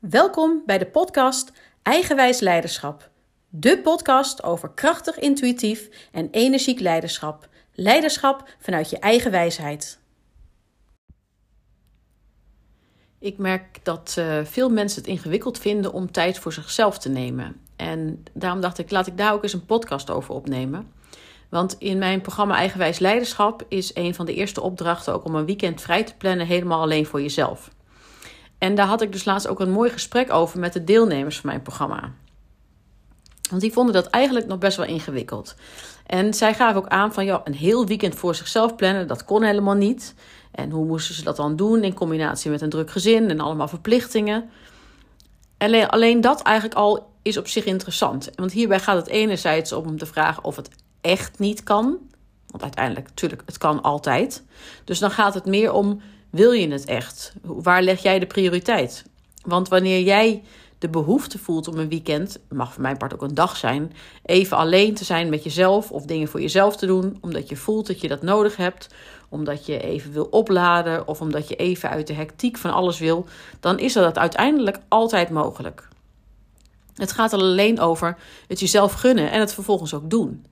Welkom bij de podcast Eigenwijs Leiderschap. De podcast over krachtig, intuïtief en energiek leiderschap. Leiderschap vanuit je eigen wijsheid. Ik merk dat uh, veel mensen het ingewikkeld vinden om tijd voor zichzelf te nemen. En daarom dacht ik, laat ik daar ook eens een podcast over opnemen. Want in mijn programma Eigenwijs Leiderschap is een van de eerste opdrachten ook om een weekend vrij te plannen, helemaal alleen voor jezelf. En daar had ik dus laatst ook een mooi gesprek over met de deelnemers van mijn programma. Want die vonden dat eigenlijk nog best wel ingewikkeld. En zij gaven ook aan van ja, een heel weekend voor zichzelf plannen, dat kon helemaal niet. En hoe moesten ze dat dan doen in combinatie met een druk gezin en allemaal verplichtingen? Alleen, alleen dat eigenlijk al is op zich interessant. Want hierbij gaat het enerzijds om te vragen of het echt niet kan. Want uiteindelijk, natuurlijk, het kan altijd. Dus dan gaat het meer om wil je het echt? Waar leg jij de prioriteit? Want wanneer jij de behoefte voelt om een weekend, mag voor mijn part ook een dag zijn, even alleen te zijn met jezelf of dingen voor jezelf te doen, omdat je voelt dat je dat nodig hebt, omdat je even wil opladen of omdat je even uit de hectiek van alles wil, dan is dat uiteindelijk altijd mogelijk. Het gaat er alleen over het jezelf gunnen en het vervolgens ook doen.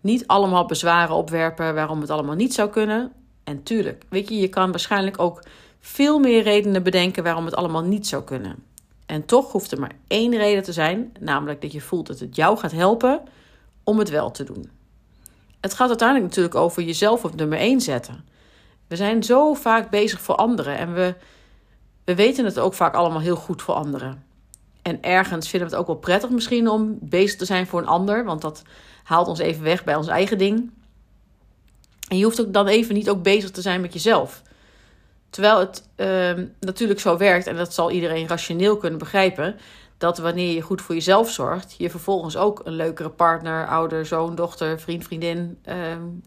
Niet allemaal bezwaren opwerpen waarom het allemaal niet zou kunnen. En tuurlijk, weet je, je kan waarschijnlijk ook veel meer redenen bedenken waarom het allemaal niet zou kunnen. En toch hoeft er maar één reden te zijn, namelijk dat je voelt dat het jou gaat helpen om het wel te doen. Het gaat uiteindelijk natuurlijk over jezelf op nummer één zetten. We zijn zo vaak bezig voor anderen en we, we weten het ook vaak allemaal heel goed voor anderen. En ergens vinden we het ook wel prettig misschien om bezig te zijn voor een ander, want dat haalt ons even weg bij ons eigen ding. En je hoeft ook dan even niet ook bezig te zijn met jezelf. Terwijl het uh, natuurlijk zo werkt, en dat zal iedereen rationeel kunnen begrijpen, dat wanneer je goed voor jezelf zorgt, je vervolgens ook een leukere partner, ouder, zoon, dochter, vriend, vriendin, uh,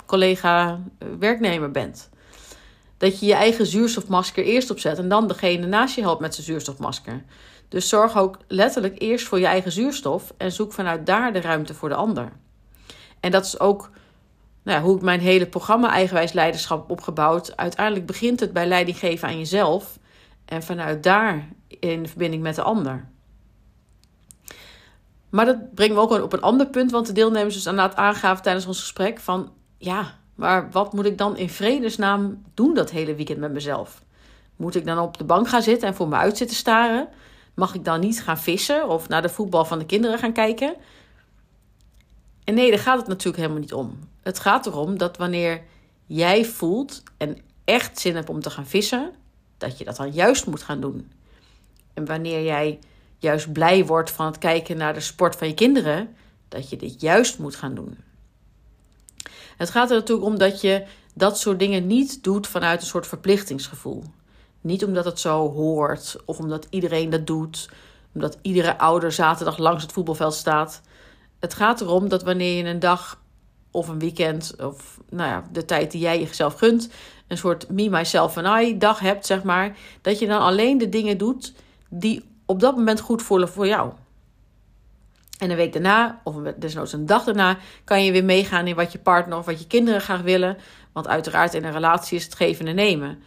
collega, uh, werknemer bent. Dat je je eigen zuurstofmasker eerst opzet en dan degene naast je helpt met zijn zuurstofmasker. Dus zorg ook letterlijk eerst voor je eigen zuurstof en zoek vanuit daar de ruimte voor de ander. En dat is ook nou, hoe ik mijn hele programma Eigenwijs Leiderschap opgebouwd. Uiteindelijk begint het bij leiding geven aan jezelf. En vanuit daar in verbinding met de ander. Maar dat brengt me ook op een ander punt. Want de deelnemers dus het aangaven tijdens ons gesprek van... Ja, maar wat moet ik dan in vredesnaam doen dat hele weekend met mezelf? Moet ik dan op de bank gaan zitten en voor me uit zitten staren? Mag ik dan niet gaan vissen of naar de voetbal van de kinderen gaan kijken? En nee, daar gaat het natuurlijk helemaal niet om. Het gaat erom dat wanneer jij voelt en echt zin hebt om te gaan vissen, dat je dat dan juist moet gaan doen. En wanneer jij juist blij wordt van het kijken naar de sport van je kinderen, dat je dit juist moet gaan doen. Het gaat er natuurlijk om dat je dat soort dingen niet doet vanuit een soort verplichtingsgevoel. Niet omdat het zo hoort of omdat iedereen dat doet, omdat iedere ouder zaterdag langs het voetbalveld staat. Het gaat erom dat wanneer je een dag of een weekend of nou ja, de tijd die jij jezelf gunt, een soort me, myself en I dag hebt, zeg maar, dat je dan alleen de dingen doet die op dat moment goed voelen voor jou. En een week daarna, of desnoods een dag daarna, kan je weer meegaan in wat je partner of wat je kinderen graag willen. Want uiteraard in een relatie is het geven en nemen.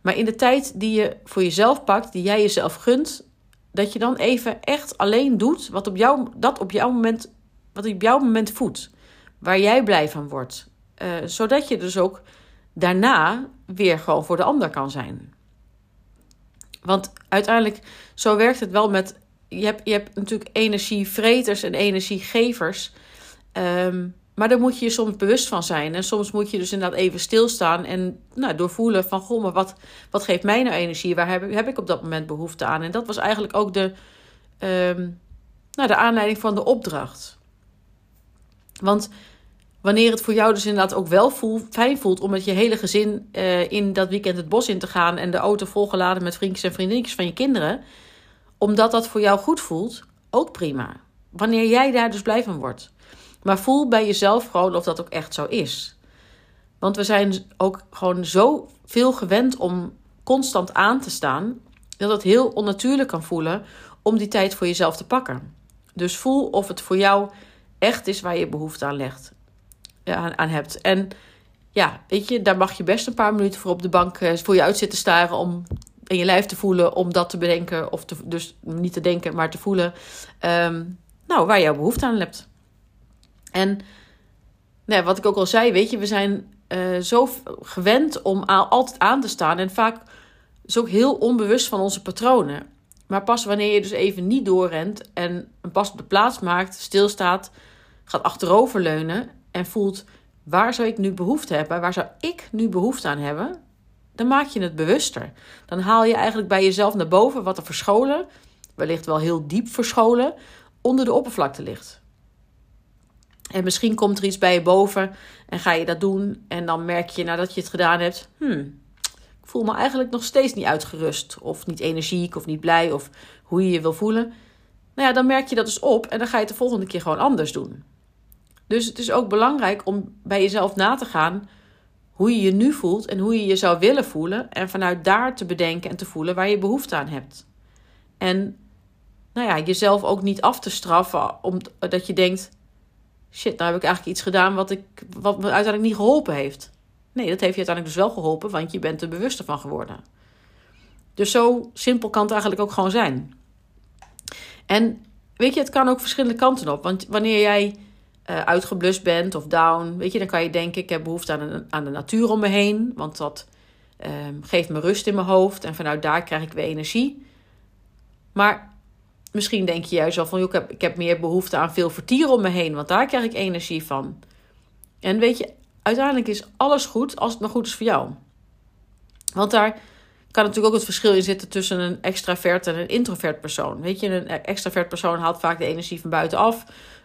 Maar in de tijd die je voor jezelf pakt, die jij jezelf gunt, dat je dan even echt alleen doet wat op jou, dat op jouw moment, wat op jouw moment voedt waar jij blij van wordt. Uh, zodat je dus ook daarna weer gewoon voor de ander kan zijn. Want uiteindelijk, zo werkt het wel met. Je hebt, je hebt natuurlijk energievreters en energiegevers. Um, maar daar moet je je soms bewust van zijn. En soms moet je dus inderdaad even stilstaan en nou, doorvoelen van... goh, maar wat, wat geeft mij nou energie? Waar heb, heb ik op dat moment behoefte aan? En dat was eigenlijk ook de, um, nou, de aanleiding van de opdracht. Want wanneer het voor jou dus inderdaad ook wel fijn voelt om met je hele gezin uh, in dat weekend het bos in te gaan en de auto volgeladen met vriendjes en vriendinnetjes van je kinderen, omdat dat voor jou goed voelt, ook prima. Wanneer jij daar dus blij van wordt. Maar voel bij jezelf gewoon of dat ook echt zo is. Want we zijn ook gewoon zo veel gewend om constant aan te staan, dat het heel onnatuurlijk kan voelen om die tijd voor jezelf te pakken. Dus voel of het voor jou echt is waar je behoefte aan legt. Aan, aan hebt. En ja, weet je, daar mag je best een paar minuten voor op de bank eh, voor je uit zitten staren om in je lijf te voelen om dat te bedenken, of te, dus niet te denken, maar te voelen, ehm, nou, waar jouw behoefte aan hebt. En nou, wat ik ook al zei, weet je, we zijn uh, zo gewend om altijd aan te staan en vaak is ook heel onbewust van onze patronen. Maar pas wanneer je dus even niet doorrent en een pas op de plaats maakt, stilstaat, gaat achteroverleunen en voelt waar zou ik nu behoefte hebben, waar zou ik nu behoefte aan hebben, dan maak je het bewuster. Dan haal je eigenlijk bij jezelf naar boven wat er verscholen, wellicht wel heel diep verscholen, onder de oppervlakte ligt. En misschien komt er iets bij je boven en ga je dat doen. En dan merk je nadat je het gedaan hebt: hmm, ik voel me eigenlijk nog steeds niet uitgerust. Of niet energiek of niet blij of hoe je je wil voelen. Nou ja, dan merk je dat dus op en dan ga je het de volgende keer gewoon anders doen. Dus het is ook belangrijk om bij jezelf na te gaan hoe je je nu voelt en hoe je je zou willen voelen. En vanuit daar te bedenken en te voelen waar je behoefte aan hebt. En nou ja, jezelf ook niet af te straffen omdat je denkt: shit, nou heb ik eigenlijk iets gedaan wat, ik, wat me uiteindelijk niet geholpen heeft. Nee, dat heeft je uiteindelijk dus wel geholpen, want je bent er bewuster van geworden. Dus zo simpel kan het eigenlijk ook gewoon zijn. En weet je, het kan ook verschillende kanten op. Want wanneer jij uh, uitgeblust bent of down, weet je, dan kan je denken: ik heb behoefte aan, aan de natuur om me heen, want dat uh, geeft me rust in mijn hoofd en vanuit daar krijg ik weer energie. Maar misschien denk je juist al van: ik heb, ik heb meer behoefte aan veel vertier om me heen, want daar krijg ik energie van. En weet je, uiteindelijk is alles goed als het maar goed is voor jou. Want daar kan natuurlijk ook het verschil in zitten tussen een extravert en een introvert persoon. Weet je, een extravert persoon haalt vaak de energie van buitenaf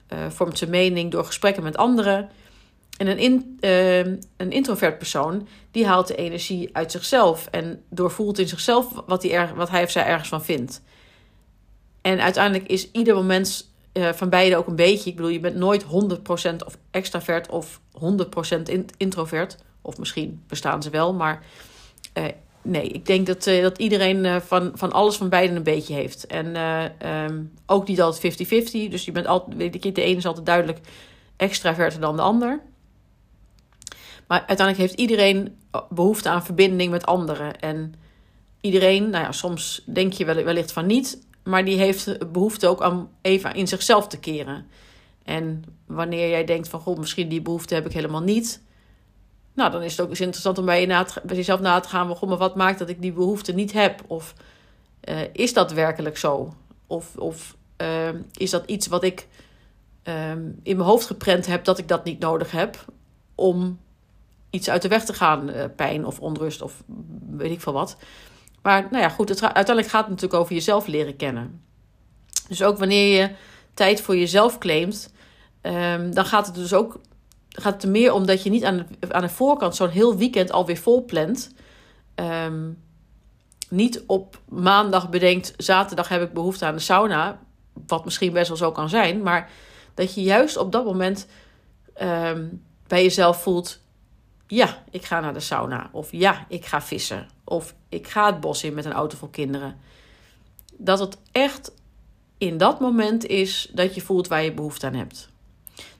uh, vormt zijn mening door gesprekken met anderen. En een, in, uh, een introvert persoon, die haalt de energie uit zichzelf en doorvoelt in zichzelf wat hij, wat hij of zij ergens van vindt. En uiteindelijk is ieder moment uh, van beide ook een beetje. Ik bedoel, je bent nooit 100% of extravert of 100% introvert. Of misschien bestaan ze wel, maar nee, ik denk dat, uh, dat iedereen uh, van, van alles van beiden een beetje heeft. En uh, um, ook niet altijd 50-50. Dus je bent altijd, weet ik, de ene is altijd duidelijk extraverter dan de ander. Maar uiteindelijk heeft iedereen behoefte aan verbinding met anderen. En iedereen, nou ja, soms denk je wellicht van niet, maar die heeft behoefte ook aan even in zichzelf te keren. En wanneer jij denkt van, goh, misschien die behoefte heb ik helemaal niet nou, dan is het ook eens interessant om bij, jezelf na te gaan. Maar wat maakt dat ik die behoefte niet heb? Of uh, is dat werkelijk zo? Of, of uh, is dat iets wat ik uh, in mijn hoofd geprent heb dat ik dat niet nodig heb om iets uit de weg te gaan? Uh, pijn of onrust of weet ik veel wat. Maar nou ja, goed, het, uiteindelijk gaat het natuurlijk over jezelf leren kennen. Dus ook wanneer je tijd voor jezelf claimt, um, dan gaat het dus ook gaat het er meer om dat je niet aan de, aan de voorkant zo'n heel weekend alweer vol plant. Um, niet op maandag bedenkt, zaterdag heb ik behoefte aan de sauna. Wat misschien best wel zo kan zijn. Maar dat je juist op dat moment um, bij jezelf voelt: ja, ik ga naar de sauna. Of ja, ik ga vissen. Of ik ga het bos in met een auto vol kinderen. Dat het echt in dat moment is dat je voelt waar je behoefte aan hebt.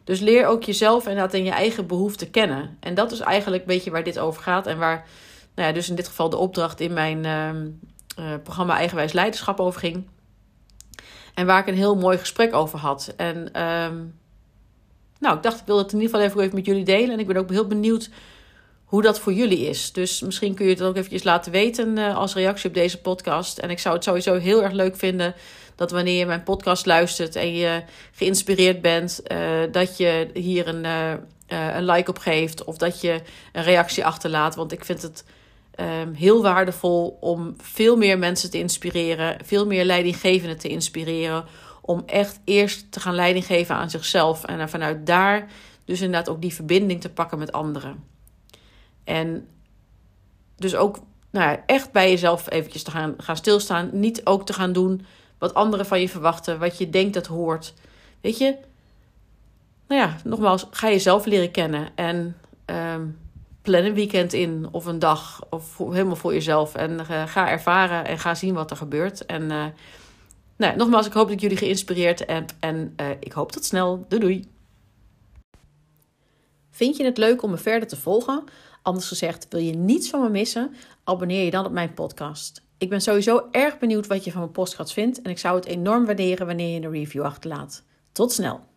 Dus leer ook jezelf en dat in je eigen behoeften kennen. En dat is eigenlijk een beetje waar dit over gaat. En waar, nou ja, dus in dit geval de opdracht in mijn uh, uh, programma Eigenwijs Leiderschap over ging. En waar ik een heel mooi gesprek over had. En um, nou, ik dacht, ik wil het in ieder geval even, met jullie delen. En ik ben ook heel benieuwd hoe dat voor jullie is. Dus misschien kun je het ook eventjes laten weten uh, als reactie op deze podcast. En ik zou het sowieso heel erg leuk vinden dat wanneer je mijn podcast luistert en je geïnspireerd bent, uh, dat je hier een, uh, een like op geeft of dat je een reactie achterlaat. Want ik vind het um, heel waardevol om veel meer mensen te inspireren, veel meer leidinggevenden te inspireren. Om echt eerst te gaan leiding geven aan zichzelf en vanuit daar dus inderdaad ook die verbinding te pakken met anderen. En dus ook nou ja, echt bij jezelf eventjes te gaan, gaan stilstaan. Niet ook te gaan doen wat anderen van je verwachten, wat je denkt dat hoort. Weet je, nou ja, nogmaals, ga jezelf leren kennen en um, plan een weekend in of een dag of helemaal voor jezelf en uh, ga ervaren en ga zien wat er gebeurt. En uh, nou, nogmaals, ik hoop dat ik jullie geïnspireerd heb en uh, ik hoop tot snel. Doei doei! Vind je het leuk om me verder te volgen? Anders gezegd, wil je niets van me missen? Abonneer je dan op mijn podcast. Ik ben sowieso erg benieuwd wat je van mijn podcast vindt en ik zou het enorm waarderen wanneer je een review achterlaat. Tot snel!